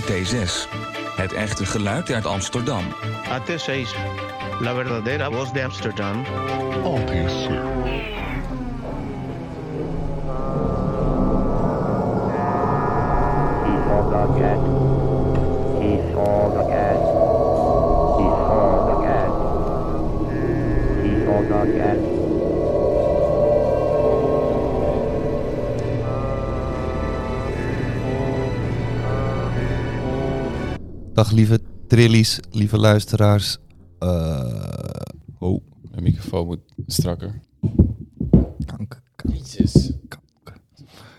AT6. Het echte geluid uit Amsterdam. AT6, la verdadera voz de Amsterdam. He's all Dag lieve trillies, lieve luisteraars. Eh, oh, Mijn microfoon moet strakker. kank, Jezus.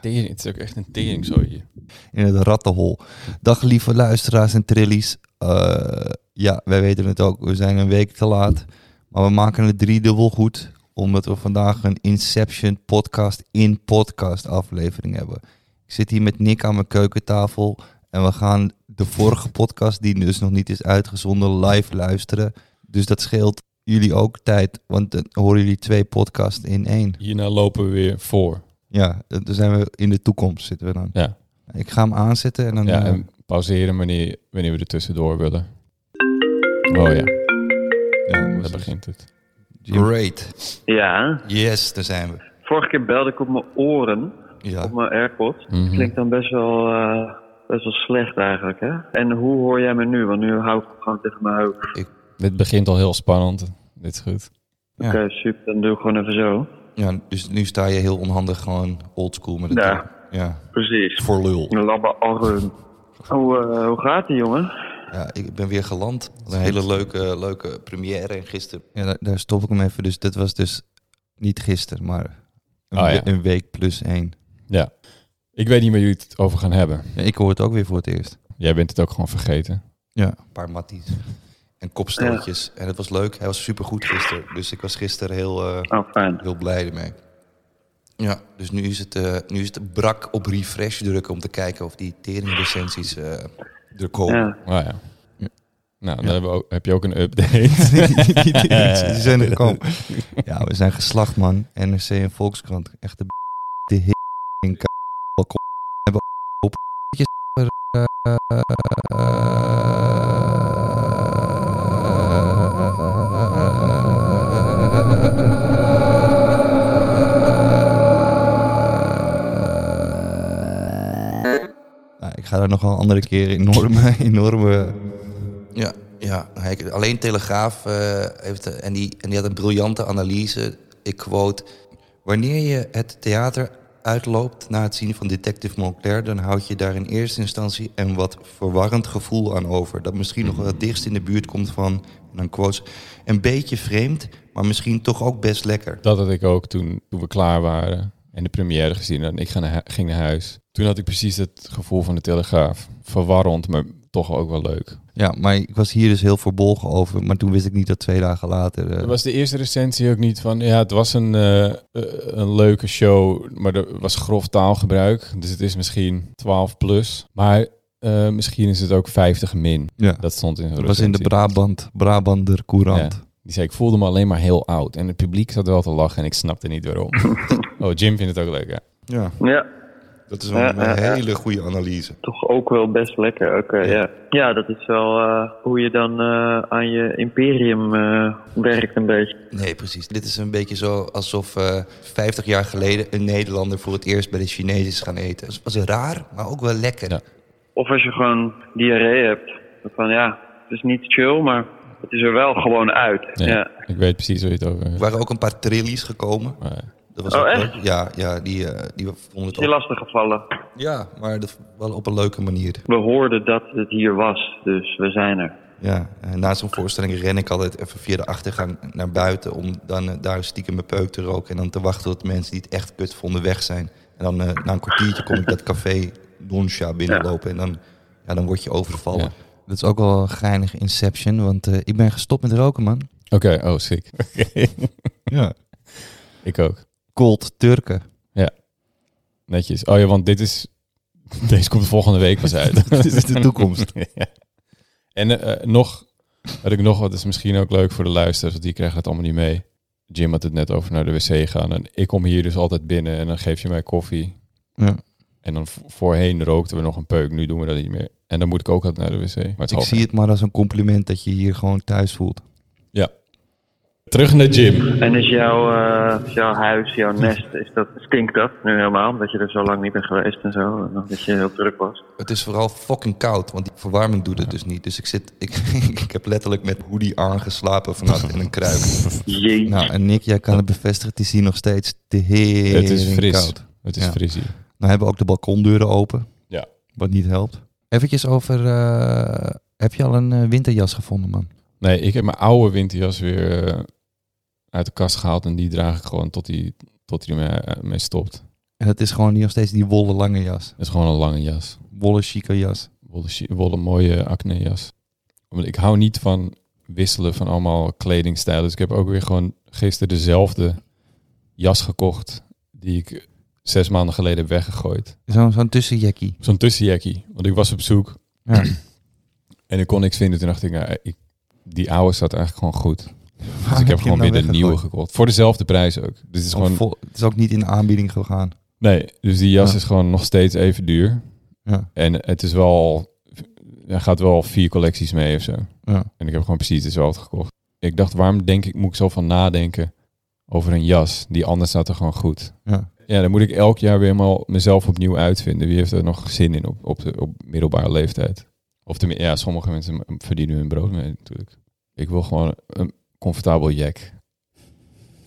Tering, het is ook echt een tering zo hier. in het rattenhol. Dag lieve luisteraars en trillies. Eh, ja, wij weten het ook. We zijn een week te laat. Maar we maken het driedubbel goed. Omdat we vandaag een Inception podcast in podcast aflevering hebben. Ik zit hier met Nick aan mijn keukentafel. En we gaan de vorige podcast, die dus nog niet is uitgezonden, live luisteren. Dus dat scheelt jullie ook tijd. Want dan horen jullie twee podcasts in één. Hierna lopen we weer voor. Ja, dan zijn we in de toekomst zitten we dan. Ja, Ik ga hem aanzetten en dan... ja eh, en pauzeren wanneer, wanneer we er tussendoor willen. Oh ja, ja, daar begint het. Great. Ja, Yes, daar zijn we. vorige keer belde ik op mijn oren, Ja. op mijn AirPods. Mhm. Klinkt dan best wel, eh, best wel slecht eigenlijk, hè? En hoe hoor jij me nu? Want nu hou ik gewoon tegen mijn hoofd. Dit begint al heel spannend. Dit is goed. Ja. Oké, super. Dan doe ik gewoon even zo. ja, dus nu sta je heel onhandig gewoon oldschool met het... Ja. Ja, Precies. voor lul. Labba Arun. Hoe, eh, hoe gaat het, jongen? Ja, ik ben weer geland. Een hele leuke, leuke première en gisteren... Ja, daar, daar stop ik hem even. Dus dit was dus niet gisteren, maar een, Oh, ja. een week plus één. Ja. Ik weet niet waar jullie het over gaan hebben. Ja, ik hoor het ook weer voor het eerst. Jij bent het ook gewoon vergeten. Ja. Een paar matties. En kopstootjes. En het was leuk. Hij was supergoed gisteren. Dus ik was gisteren heel... eh, Oh, fijn. heel blij ermee. Ja, dus nu is het, eh, nu is het brak op refresh drukken om te kijken of die teringrecensies eh er komen. Ja. Oh ja. Ja. Nou, dan hebben we ook, heb je ook een update. die zijn er gekomen. Ja, we zijn geslacht, man. NRC en Volkskrant. Echt de, de Ik ga daar nog wel een andere keer enorme, enorme... Ja, ja hij- alleen Telegraaf eh, heeft... eh, En die, en die had een briljante analyse. Ik quote... Wanneer je het theater uitloopt na het zien van Detective Moncler... dan houd je daar in eerste instantie een wat verwarrend gevoel aan over. Dat misschien nog wel het dichtst in de buurt komt van... En dan quotes, een beetje vreemd, maar misschien toch ook best lekker. Dat had ik ook toen, toen we klaar waren en de première gezien en ik ging naar huis. Toen had ik precies het gevoel van de Telegraaf. Verwarrend, maar toch ook wel leuk. Ja, maar ik was hier dus heel verbolgen over. Maar toen wist ik niet dat twee dagen later... eh, Er was de eerste recensie ook niet van, ja, het was een, eh, eh, een leuke show, maar er was grof taalgebruik. Dus het is misschien 12 plus. Maar misschien is het ook 50 min. ja, Dat stond in de dat was in de. Brabant, Brabander Courant. Ja. Die zei, ik voelde me alleen maar heel oud. En het publiek zat wel te lachen en ik snapte niet waarom. oh, Jim vindt het ook leuk, ja. Ja, Ja, dat is Ja, een, ja, ja. hele goede analyse. toch ook wel best lekker. Oké, ja. ja. dat is wel eh, hoe je dan eh, aan je imperium eh, werkt een beetje. Nee, precies. Dit is een beetje zo alsof eh 50 jaar geleden een Nederlander voor het eerst bij de Chinezen is gaan eten. Het was raar, maar ook wel lekker. Ja. Of als je gewoon diarree hebt. Van ja, het is niet chill, maar het is er wel gewoon uit. Ja, Ja. Ik weet precies hoe je het over Er hebt. waren ook een paar trillies gekomen. Maar, Dat was Oh, ook echt? leuk. Ja, ja die, eh, die vonden het ook. lastig gevallen? Ja, maar dat wel op een leuke manier. We hoorden dat het hier was, dus we zijn er. Ja, en na zo'n voorstelling ren ik altijd even via de achtergang naar buiten... om dan eh, daar stiekem mijn peuk te roken... en dan te wachten tot mensen die het echt kut vonden weg zijn. En dan eh, na een kwartiertje kom ik dat café Donsha binnenlopen en dan, ja, dan word je overvallen. Ja. Dat is ook wel een geinige Inception, want eh, ik ben gestopt met roken, man. Oké, oh, sick. Ja. Ik ook. Cold Turken. Netjes. Oh ja, want dit is... Deze komt volgende week pas uit. Dit is de toekomst. Ja. En eh, nog, wat ik nog wat is misschien ook leuk voor de luisteraars, want die krijgen het allemaal niet mee. Jim had het net over naar de wc gaan. En ik kom hier dus altijd binnen en dan geef je mij koffie. Ja. En dan voorheen rookten we nog een peuk, nu doen we dat niet meer. En dan moet ik ook altijd naar de wc. Maar het Ik zie het maar als een compliment dat je hier gewoon thuis voelt. Terug naar Jim. En is jouw, eh, is jouw huis, jouw nest, is dat, stinkt dat nu helemaal? Omdat je er zo lang niet bent geweest en zo. En dat je heel druk was. Het is vooral fucking koud, want die verwarming doet het dus niet. Dus ik, zit, ik, ik heb letterlijk met hoodie aangeslapen vannacht in een kruik. Jee. Nou, en Nick, jij kan het bevestigen, het is hier nog steeds te heel Het is fris. koud. Het is Ja. fris hier. Nou hebben we ook de balkondeuren open. Ja. Wat niet helpt. Eventjes over, eh, heb je al een eh, winterjas gevonden, man? Nee, ik heb mijn oude winterjas weer eh, uit de kast gehaald en die draag ik gewoon tot hij tot die ermee mee stopt. En het is gewoon nog steeds die wollen lange jas. Dat is gewoon een lange jas. Wollen chique jas. Wollen mooie acne jas. Want ik hou niet van wisselen van allemaal kledingstijlen. Dus ik heb ook weer gewoon gisteren dezelfde jas gekocht die ik zes maanden geleden heb weggegooid. Zo'n zo'n tussenjackie. Zo'n tussenjackie. Want ik was op zoek Ja. en ik kon niks vinden. Toen dacht ik, nou, ik die oude staat eigenlijk gewoon goed. Dus ik heb gewoon weer de nieuwe gekocht. Voor dezelfde prijs ook. Dus het is gewoon... vol- het is ook niet in de aanbieding gegaan. Nee, dus die jas Ja. is gewoon nog steeds even duur. Ja. En het is wel... Er gaat wel vier collecties mee of zo. Ja. En ik heb gewoon precies dezelfde gekocht. Ik dacht, waarom denk ik, moet ik zo van nadenken over een jas? Die anders staat er gewoon goed. Ja. Ja, dan moet ik elk jaar weer helemaal mezelf opnieuw uitvinden. Wie heeft er nog zin in op, op, de, op middelbare leeftijd? Of tenminste, ja, sommige mensen verdienen hun brood mee natuurlijk. Ik wil gewoon een comfortabel jack.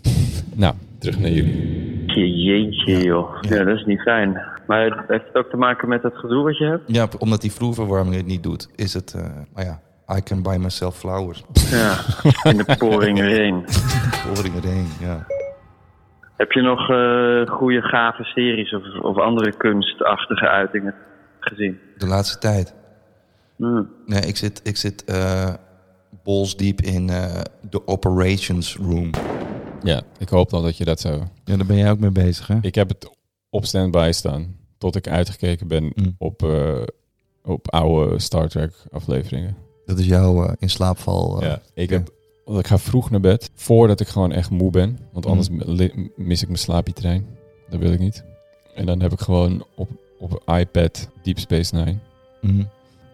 nou, terug naar jullie. Jeetje, joh. Ja, dat is niet fijn. Maar heeft het ook te maken met het gedoe wat je hebt? Ja, omdat die vloerverwarming het niet doet, is het, eh maar ja, I can buy myself flowers. Ja, in de poring erheen. Voring erheen, ja. Heb je nog eh goede, gave series of, of andere kunstachtige uitingen gezien? De laatste tijd. Hmm. Nee, ik zit, ik zit eh balls diep in eh, de operations room. Ja, ik hoop dan dat je dat zou... Ja, daar ben jij ook mee bezig, hè? Ik heb het op standby staan. Tot ik uitgekeken ben Mm. op, eh, op oude Star Trek afleveringen. Dat is jouw eh, in slaapval. ja, ik, heb, want ik ga vroeg naar bed. Voordat ik gewoon echt moe ben. Want anders Mm. li- mis ik mijn slaapje-trein. Dat wil ik niet. En dan heb ik gewoon op, op iPad Deep Space Nine. mhm.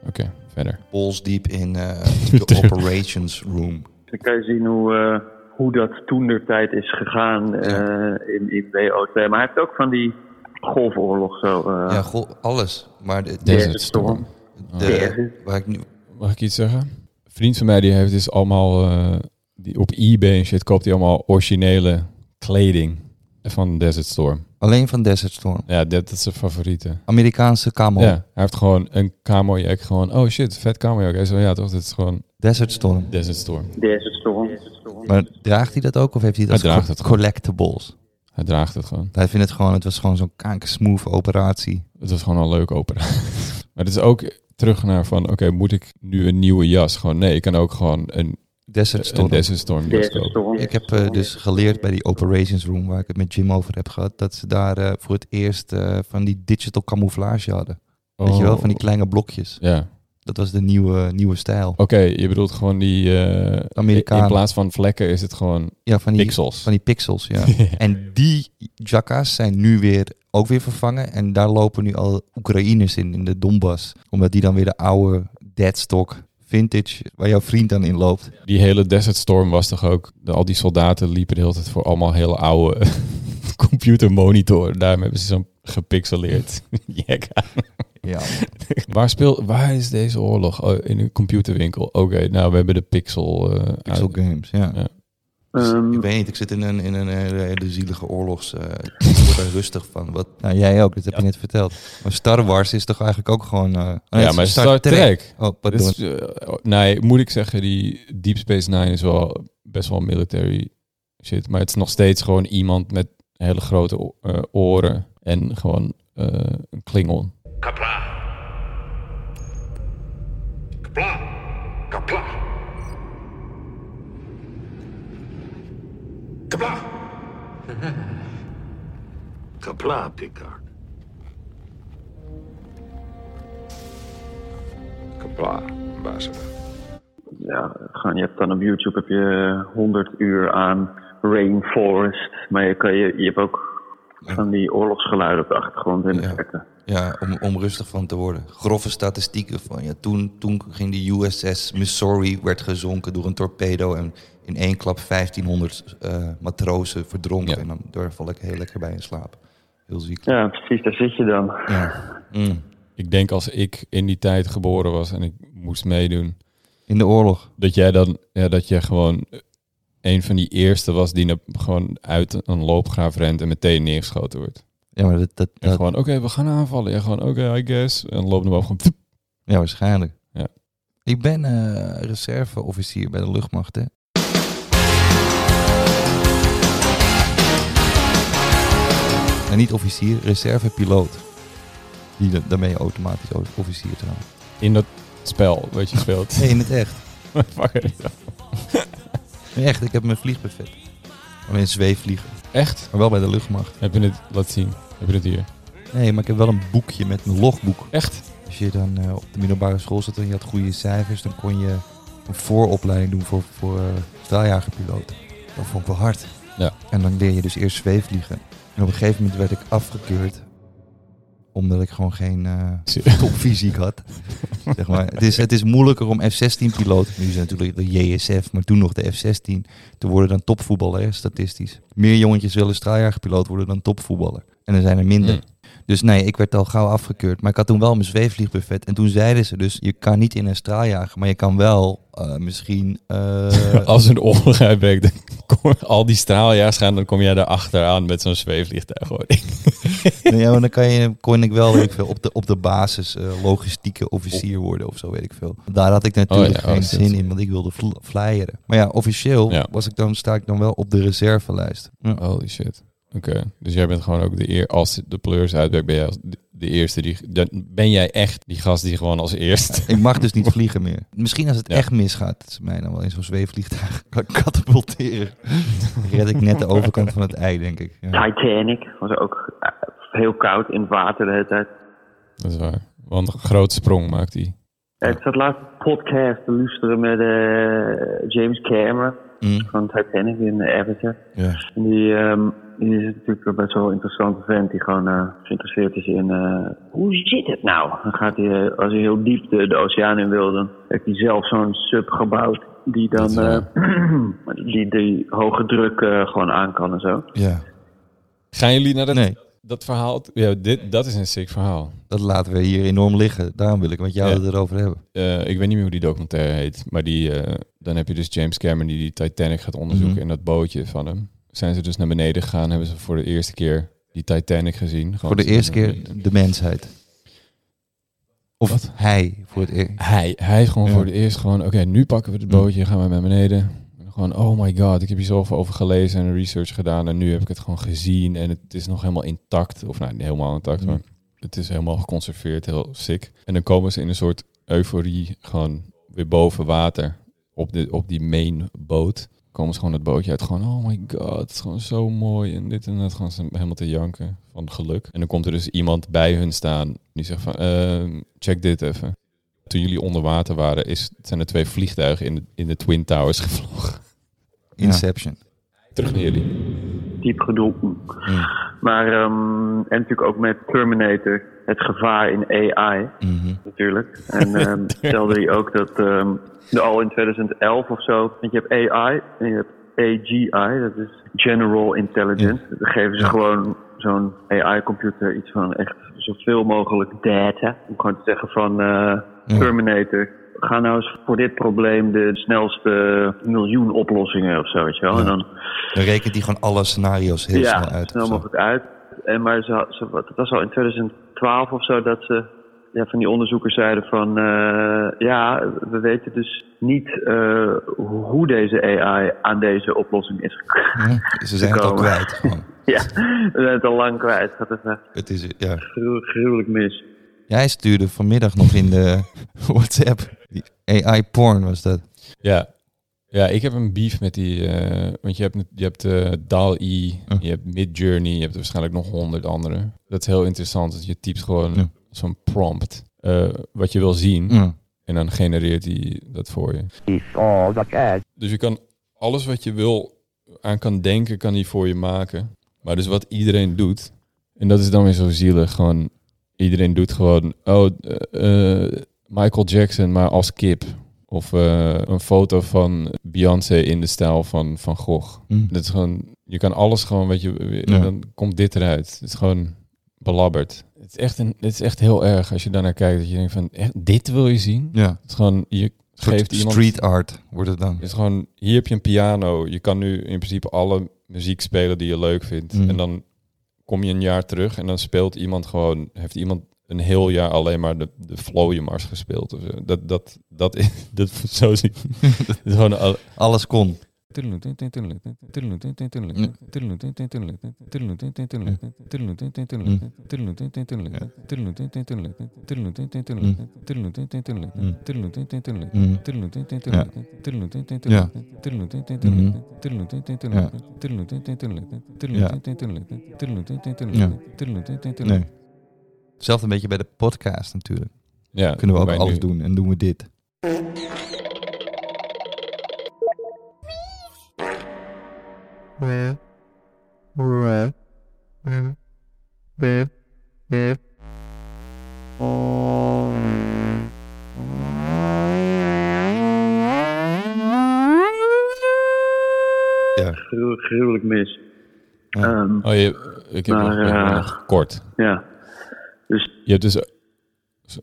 Oké, verder. Balls diep in eh, de operations room. Dan kan je zien hoe, eh, hoe dat toen der tijd is gegaan eh, in, in WO2. Maar hij heeft ook van die golfoorlog zo. eh, ja, alles. Maar de, de, Desert Storm. de- Desert. waar ik nu, Mag ik iets zeggen? Vriend van mij die heeft dus allemaal... eh, die op eBay en shit koopt hij allemaal originele kleding van Desert Storm. alleen van Desert Storm. Ja, dat, dat is zijn favoriete. Amerikaanse camo. Ja, hij heeft gewoon een camo-jack. Gewoon, oh shit, vet camo-jack. Hij zo, ja toch, dit is gewoon Desert Storm. Desert Storm. Desert Storm. Maar draagt hij dat ook of heeft hij dat Hij als draagt het gewoon. collectibles? Hij draagt het gewoon. Hij vindt het gewoon, het was gewoon zo'n kankersmooth operatie. Het was gewoon een leuke opera. maar het is ook terug naar van, oké, moet ik nu een nieuwe jas? Gewoon, nee, ik kan ook gewoon een, Desert een Storm. Desert Storm jas Desert kopen. Storm. Ik heb eh, dus geleerd bij die operations room, waar ik het met Jim over heb gehad, dat ze daar eh, voor het eerst eh, van die digital camouflage hadden. Weet je wel, van die Oh. kleine blokjes. Ja, Dat was de nieuwe, nieuwe stijl. oké, je bedoelt gewoon die... eh, Amerikanen. In plaats van vlekken is het gewoon Ja, van die pixels. Van die pixels, ja. en die jacka's zijn nu weer ook weer vervangen. En daar lopen nu al Oekraïners in, in de Donbass. Omdat die dan weer de oude deadstock vintage, waar jouw vriend dan in loopt. Die hele Desert Storm was toch ook... Al die soldaten liepen de hele tijd voor allemaal hele oude computermonitor. Daarom hebben ze zo'n gepixeleerd aan. Ja. Waar, speel, waar is deze oorlog? Oh, in een computerwinkel. Oké, nou, we hebben de Pixel... eh, Pixel games, ja. Ja. Dus Ehm, ik weet niet, ik zit in een, in een hele, hele zielige oorlogs... eh, ik word er rustig van. Wat, nou, jij ook, dat heb je net verteld. Maar Star Wars is toch eigenlijk ook gewoon... eh, oh, ja, maar Star, Trek. Oh, is, eh, nee, moet ik zeggen, die Deep Space Nine is wel best wel military shit. Maar het is nog steeds gewoon iemand met hele grote eh, oren en gewoon eh, een klingon. Kapla. Kapla. Kapla. Kapla, Picard. Kapla, ambassador. ja, je hebt dan op YouTube heb je 100 uur aan rainforest. Maar je, kan, je, je hebt ook van die oorlogsgeluiden op de achtergrond in de Ja. verte. Ja, om, om rustig van te worden. Grove statistieken van ja, toen, toen ging de USS Missouri werd gezonken door een torpedo en in één klap 1500 eh, matrozen verdronken. Ja. En dan daar val ik heel lekker bij in slaap. Heel ziek. Ja, precies, daar zit je dan. Ja. Mm. Ik denk als ik in die tijd geboren was en ik moest meedoen, In de oorlog. dat jij dan, ja, dat jij gewoon een van die eerste was die gewoon uit een loopgraaf rent en meteen neergeschoten wordt. Ja, maar dat, dat, En dat- gewoon, oké, we gaan aanvallen. Ja, gewoon, oké, I guess. En dan lopen we gewoon, ja, waarschijnlijk. Ja. Ik ben eh, reserveofficier bij de luchtmacht, hè. En niet officier, reservepiloot. Die, daarmee automatisch officier trouwens. in dat spel wat je speelt. Nee, in het echt. Fuck, echt, ik heb mijn vliegbuffet. Alleen zweefvliegen. Echt? Maar wel bij de luchtmacht. Heb je het, laat zien. Heb je het hier? Nee, maar ik heb wel een boekje met een logboek. Echt? Als je dan eh, op de middelbare school zat en je had goede cijfers, dan kon je een vooropleiding doen voor, voor straaljagerpiloot. Dat vond ik wel hard. Ja. En dan leer je dus eerst zweefvliegen. En op een gegeven moment werd ik afgekeurd. Omdat ik gewoon geen eh topfysiek had. zeg maar. het, is, het is moeilijker om F-16-piloot, nu is het natuurlijk de JSF, maar toen nog de F-16, te worden dan topvoetballer, hè, statistisch. Meer jongetjes willen straaljagerpiloot worden dan topvoetballer. En er zijn er minder. Hmm. Dus nee, ik werd al gauw afgekeurd. Maar ik had toen wel mijn zweefvliegbuffet. En toen zeiden ze dus, je kan niet in een straaljager, maar je kan wel eh, misschien... eh, Als een oorlog uitbreekt, al die straaljagers gaan, dan kom jij daar achteraan met zo'n zweefvliegtuig. Hoor. Nee, ja, maar dan kan je, kon ik wel weet ik veel, op, de, op de basis eh, logistieke officier worden of zo, weet ik veel. Daar had ik natuurlijk Oh ja, oh, geen shit. zin in, want ik wilde fl- flyeren. Maar ja, officieel Ja. was ik dan, sta ik dan wel op de reservelijst. Ja. Holy shit. Oké, dus jij bent gewoon ook de eer, als de pleurs uitwerkt, ben jij de, eerste die, dan ben jij echt die gast die gewoon als eerst. Ik mag dus niet vliegen meer. Misschien als het Ja. echt misgaat, ze mij dan wel in zo'n zweefvliegtuig kan katapulteren. Dan red ik net de overkant van het ei, denk ik. Ja. Titanic was ook heel koud in het water de hele tijd. Dat is waar. Want een grote sprong maakt hij. Ik zat laatst een podcast te luisteren met eh, James Cameron Mm, van Titanic in Avatar. ja. En die, ehm, die is natuurlijk een best wel een interessante vent die gewoon eh, geïnteresseerd is in eh, hoe zit het nou? Dan gaat hij, eh, als hij heel diep de, de oceaan in wil, dan heeft hij zelf zo'n sub gebouwd die dan eh, die, die hoge druk gewoon aan kan en zo. ja. Gaan jullie naar dat, Nee, dat verhaal? Ja, dit, dat is een sick verhaal. dat laten we hier enorm liggen. Daarom wil ik met jou Ja. het erover hebben. Eh, ik weet niet meer hoe die documentaire heet. Maar die, eh, dan heb je dus James Cameron die die Titanic gaat onderzoeken Mhm. in dat bootje van hem. Zijn ze dus naar beneden gegaan, hebben ze voor de eerste keer die Titanic gezien. Voor de eerste keer de mensheid. Of Wat? hij voor het eerst. Hij, hij gewoon Ja. voor de eerst gewoon, oké, nu pakken we het bootje, gaan we naar beneden. Gewoon, oh my god, ik heb hier zoveel over gelezen en research gedaan en nu heb ik het gewoon gezien en het is nog helemaal intact. Of nou, niet helemaal intact, Ja. maar het is helemaal geconserveerd, heel sick. En dan komen ze in een soort euforie gewoon weer boven water op, de, op die main boot. Komen ze gewoon het bootje uit, gewoon, oh my god, het is gewoon zo mooi en dit en dat. Ze helemaal te janken van geluk. En dan komt er dus iemand bij hun staan die zegt van, ehm, check dit even toen jullie onder water waren, is, zijn er twee vliegtuigen in de, in de Twin Towers gevlogen. Inception. Terug naar jullie. Diep gedoe. Mm. Maar, ehm, en natuurlijk ook met Terminator, het gevaar in AI. Mhm. natuurlijk. En ehm stelde hij ook dat ehm, de al in 2011 of zo, want je hebt AI en je hebt AGI, dat is General Intelligence. Dan geven ze Ja. gewoon zo'n AI-computer iets van echt zoveel mogelijk data. Om gewoon te zeggen van eh, Ja. Terminator. Ga nou eens voor dit probleem de snelste miljoen oplossingen of zo. Ja. En dan Dan rekent hij gewoon alle scenario's heel ja, snel uit. snel of zo. mogelijk uit. En maar ze, ze, het was al in 2012 of zo dat ze ja, van die onderzoekers zeiden van eh, ja, we weten dus niet eh, hoe deze AI aan deze oplossing is gekomen. Ja, Ze zijn het al kwijt. Ja, we zijn het al lang kwijt. Het gaat even Het is, ja. gruwelijk mis. Jij stuurde vanmiddag nog in de WhatsApp. Die AI-porn was dat. Ja. Ja, ik heb een beef met die, eh, want je hebt, je hebt eh DAL-E, je hebt Midjourney, je hebt waarschijnlijk nog honderd andere. Dat is heel interessant, dat je typt gewoon Ja. zo'n prompt, eh, wat je wil zien, Ja. en dan genereert hij dat voor je. Dus je kan alles wat je wil aan kan denken, kan hij voor je maken. Maar dus wat iedereen doet, en dat is dan weer zo zielig, gewoon iedereen doet gewoon, oh, eh, eh, Michael Jackson, maar als kip. Of eh, een foto van Beyoncé in de stijl van Van Gogh. Hm. Dat is gewoon, je kan alles gewoon, weet je, Ja. dan komt dit eruit. Het is gewoon belabberd. Het is echt, een, het is echt heel erg als je daarnaar kijkt, dat je denkt van, echt, dit wil je zien? Ja. Het is gewoon, je geeft iemand... street art wordt het dan. Het is gewoon, hier heb je een piano. Je kan nu in principe alle muziek spelen die je leuk vindt. Mm. En dan kom je een jaar terug en dan speelt iemand gewoon, heeft iemand een heel jaar alleen maar de, de Flow Mars gespeeld. Of zo. Dat, dat, dat is, dat, zo zie is gewoon al, Alles kon. Hetzelfde een beetje bij de podcast natuurlijk. ja, Kunnen we ook alles doen en doen we dit. Ja. Gruw- gruwelijk mis. Ja. Ehm, Oh, je, ik heb Maar, nog, ik heb eh, nog kort. ja. Je hebt dus,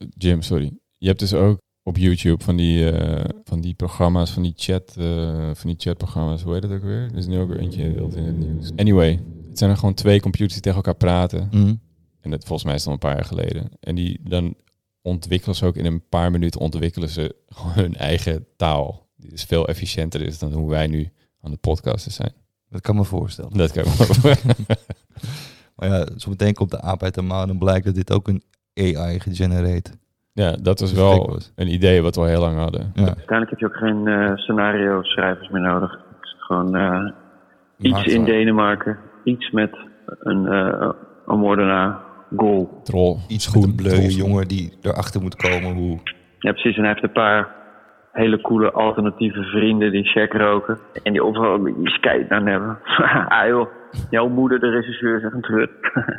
Jim, sorry. Je hebt dus ook op YouTube van die, eh, van die programma's, van die chat, eh, van die chatprogramma's. Hoe heet dat ook weer? Er is nu ook weer eentje in het nieuws. Anyway, het zijn er gewoon twee computers die tegen elkaar praten. Mhm. En dat volgens mij is al een paar jaar geleden. En die dan ontwikkelen ze ook in een paar minuten ontwikkelen ze gewoon hun eigen taal. Die dus veel efficiënter is dan hoe wij nu aan de podcasten zijn. Dat kan me voorstellen. Dat kan ik wel. Maar ja, zometeen komt de aap uit de maan en blijkt dat dit ook een AI gegenerate. Ja, dat Dat gek wel een idee wat we al heel lang hadden. Ja. Uiteindelijk heb je ook geen eh, scenario schrijvers meer nodig. Het is gewoon eh, iets in. Denemarken. Iets met een, eh een moordenaar. Goal. Troll. Iets Schoen, met een bleuwe trollschoen. jongen die erachter moet komen hoe... Ja, precies. En hij heeft een paar hele coole alternatieve vrienden die check roken. En die overal een beetje skate aan hebben. ah joh, jouw moeder, de regisseur, zegt een trut.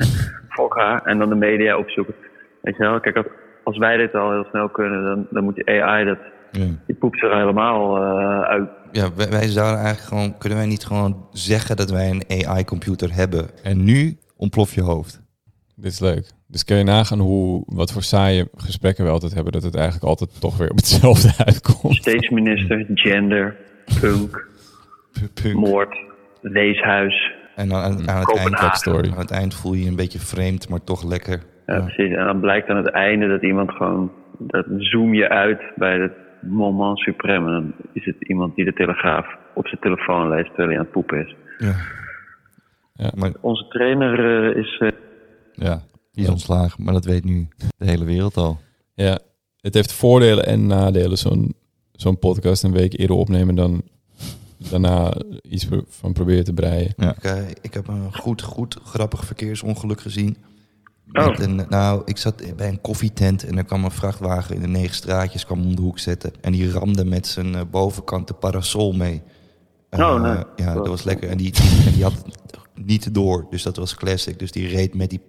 Fok haar. En dan de media opzoeken. Weet je wel, kijk, als, als wij dit al heel snel kunnen, dan, dan moet die AI dat... Ja. Die poept er helemaal eh, uit. Ja, wij, wij zouden eigenlijk gewoon... Kunnen wij niet gewoon zeggen dat wij een AI-computer hebben? En nu ontplof je hoofd. Dit is leuk. Dus kun je nagaan hoe, wat voor saaie gesprekken we altijd hebben, dat het eigenlijk altijd toch weer op hetzelfde uitkomt. Stateminister, gender, punk, punk. moord, weeshuis. En dan aan, aan, het eind, aan het eind voel je je een beetje vreemd, maar toch lekker. Ja, Ja. precies. En dan blijkt aan het einde dat iemand gewoon... Dat zoom je uit bij het moment supreme. En dan is het iemand die de telegraaf op zijn telefoon leest terwijl hij aan het poepen is. Ja. Ja. Maar Onze trainer eh, is... eh, ja, die is ontslagen, maar dat weet nu de hele wereld al. Ja, het heeft voordelen en nadelen, zo'n zo'n podcast een week eerder opnemen dan daarna iets van proberen te breien. Ja. Ik, ik heb een goed, goed grappig verkeersongeluk gezien. Oh. Een, nou, ik zat bij een koffietent en er kwam een vrachtwagen in de negen straatjes, kwam om de hoek zetten. En die ramde met zijn eh, bovenkant de parasol mee. Eh, Oh, nee. Ja, dat was lekker. En die, die, en die had niet door, dus dat was classic. Dus die reed met die...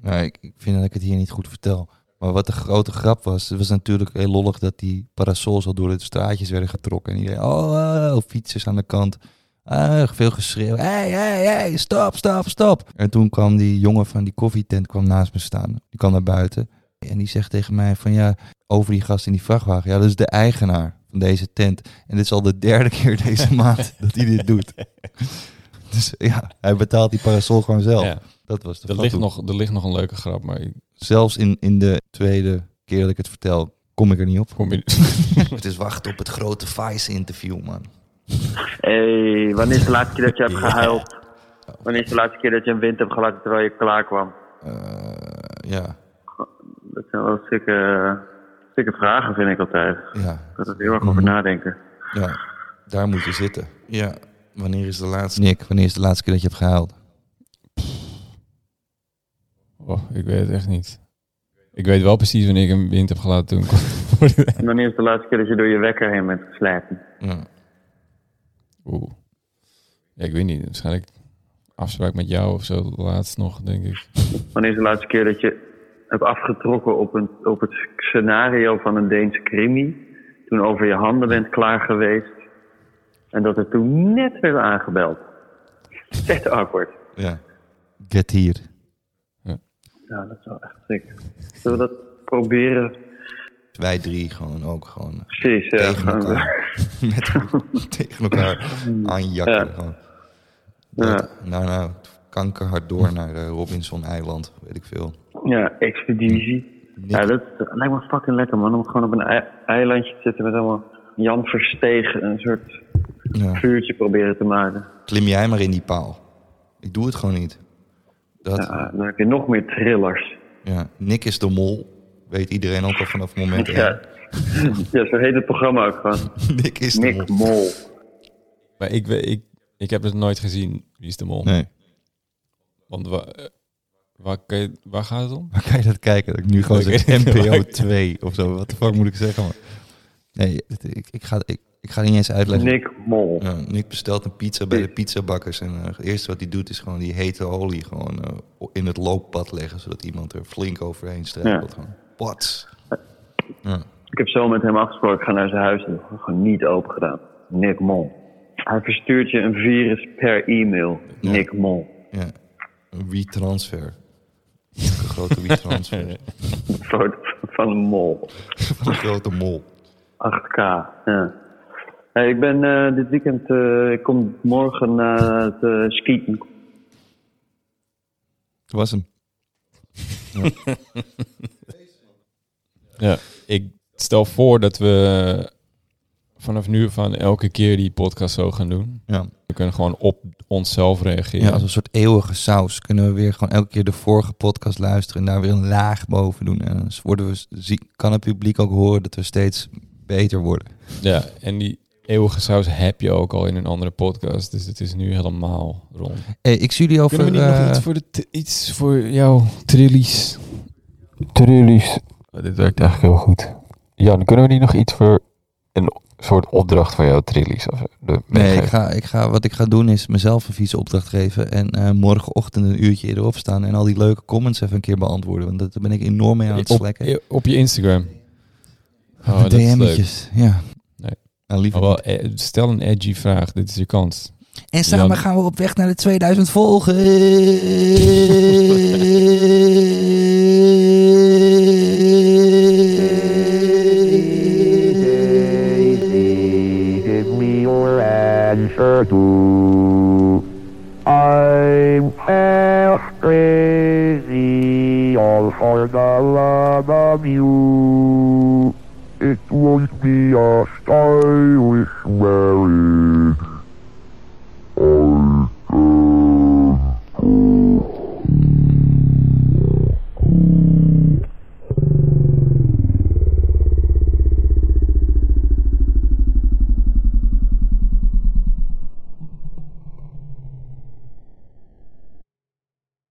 Nou, ik, ik vind dat ik het hier niet goed vertel. Maar wat de grote grap was, het was natuurlijk heel lollig dat die parasols al door de straatjes werden getrokken. En iedereen, oh, oh, fietsers aan de kant. Ah, veel geschreeuw. Hey, hey, hey, stop, stop, stop. En toen kwam die jongen van die koffietent kwam naast me staan. Die kwam naar buiten. En die zegt tegen mij van ja, over die gast in die vrachtwagen. Ja, dat is de eigenaar van deze tent. En dit is al de derde keer deze maand dat hij dit doet. Dus ja, hij betaalt die parasol gewoon zelf. Ja, Dat was de er, ligt nog, er ligt nog een leuke grap, maar ik Zelfs in, in de tweede keer dat ik het vertel, kom ik er niet op. kom je... Het is wachten op het grote Vice-interview, man. Hey, wanneer is de laatste keer dat je hebt gehuild? Wanneer is de laatste keer dat je een wind hebt gelaten terwijl je klaar kwam? Eh, ja. dat zijn wel stukken, stukken vragen, vind ik altijd. Ja, Ik had er heel erg over Mhm. nadenken. ja, daar moet je zitten. Ja, wanneer is de laatste... Nick, wanneer is de laatste keer dat je hebt gehuild? Oh, ik weet het echt niet. Ik weet wel precies wanneer ik een wind heb gelaten toen. wanneer is de laatste keer dat je door je wekker heen bent geslagen? Ja. Oeh. Ja, ik weet niet. Waarschijnlijk afspraak met jou of zo laatst nog, denk ik. Wanneer is de laatste keer dat je hebt afgetrokken op, een, op het scenario van een Deense crimi? Toen over je handen bent klaar geweest. En dat er toen net werd aangebeld. Echt awkward. ja. Get hier. Ja, dat is wel echt sick. Zullen we dat proberen? Wij drie gewoon ook gewoon Precies, ja. tegen elkaar. Met, tegen elkaar aanjakken. Ja. Gewoon. Ja. Dat- Nou, nou, kankerhard door naar eh, Robinson-eiland, weet ik veel. Ja, expeditie. Ja, dat, lijkt me fucking lekker, man. Om gewoon op een ei- eilandje te zitten met allemaal Jan Versteeg. Een soort ja. vuurtje proberen te maken. Klim jij maar in die paal. Ik doe het gewoon niet. Dat, Ja, dan heb je nog meer thrillers. ja. Nick is de mol. Weet iedereen ook al vanaf moment één. Ja. ja, zo heet het programma ook gewoon. Nick is de Nick mol. Mol. Maar ik, ik, ik heb het nooit gezien, Wie is de Mol. Nee, Want wa, eh, waar, kan je- waar gaat het om? waar kan je dat kijken? Dat ik nu gewoon zeg. NPO 2 of zo. Wat de fuck moet ik zeggen? Man? Nee, het- ik, ik, ga, ik, ik ga niet eens uitleggen. Nick Mol. Ja, Nick bestelt een pizza bij de pizzabakkers. En eh, het eerste wat hij doet is gewoon die hete olie gewoon, eh, in het looppad leggen. Zodat iemand er flink overheen strijkelt. Gewoon. Ja. Ik heb zo met hem afgesproken. Ik ga naar zijn huis. En gewoon niet open gedaan. Nick Mol. Hij verstuurt je een virus per e-mail. Ja. Nick Mol. ja. Een WeTransfer. Een grote WeTransfer. Een foto van een mol. Van een grote mol. 8K, ja. Hey, ik ben eh, dit weekend, eh, ik kom morgen naar het eh, skiën. Dat was hem. Ja, ik stel voor dat we vanaf nu van elke keer die podcast zo gaan doen. Ja. We kunnen gewoon op onszelf reageren. ja, als een soort eeuwige saus kunnen we weer gewoon elke keer de vorige podcast luisteren en daar weer een laag boven doen. En dan worden we, zie- kan het publiek ook horen dat we steeds beter worden. Ja, en die eeuwige saus heb je ook al in een andere podcast. Dus het is nu helemaal rond. Hey, ik zie jullie over... Kunnen we niet eh, nog iets voor, de iets voor jouw trillies? Trillies. Oh, dit werkt eigenlijk heel goed. Ja, dan kunnen we niet nog iets voor een soort opdracht van jouw trillies? Of de Nee, ik ga, ik ga, wat ik ga doen is mezelf een vieze opdracht geven. En eh, morgenochtend een uurtje eerder opstaan. En al die leuke comments even een keer beantwoorden. Want daar ben ik enorm mee aan het slekken. op je Instagram. Oh. DM'tjes, ja. Nee. Nou, liever Maar wel, eh, stel een edgy vraag. Dit is je kans. En samen Jan- gaan we op weg naar de 2000 Give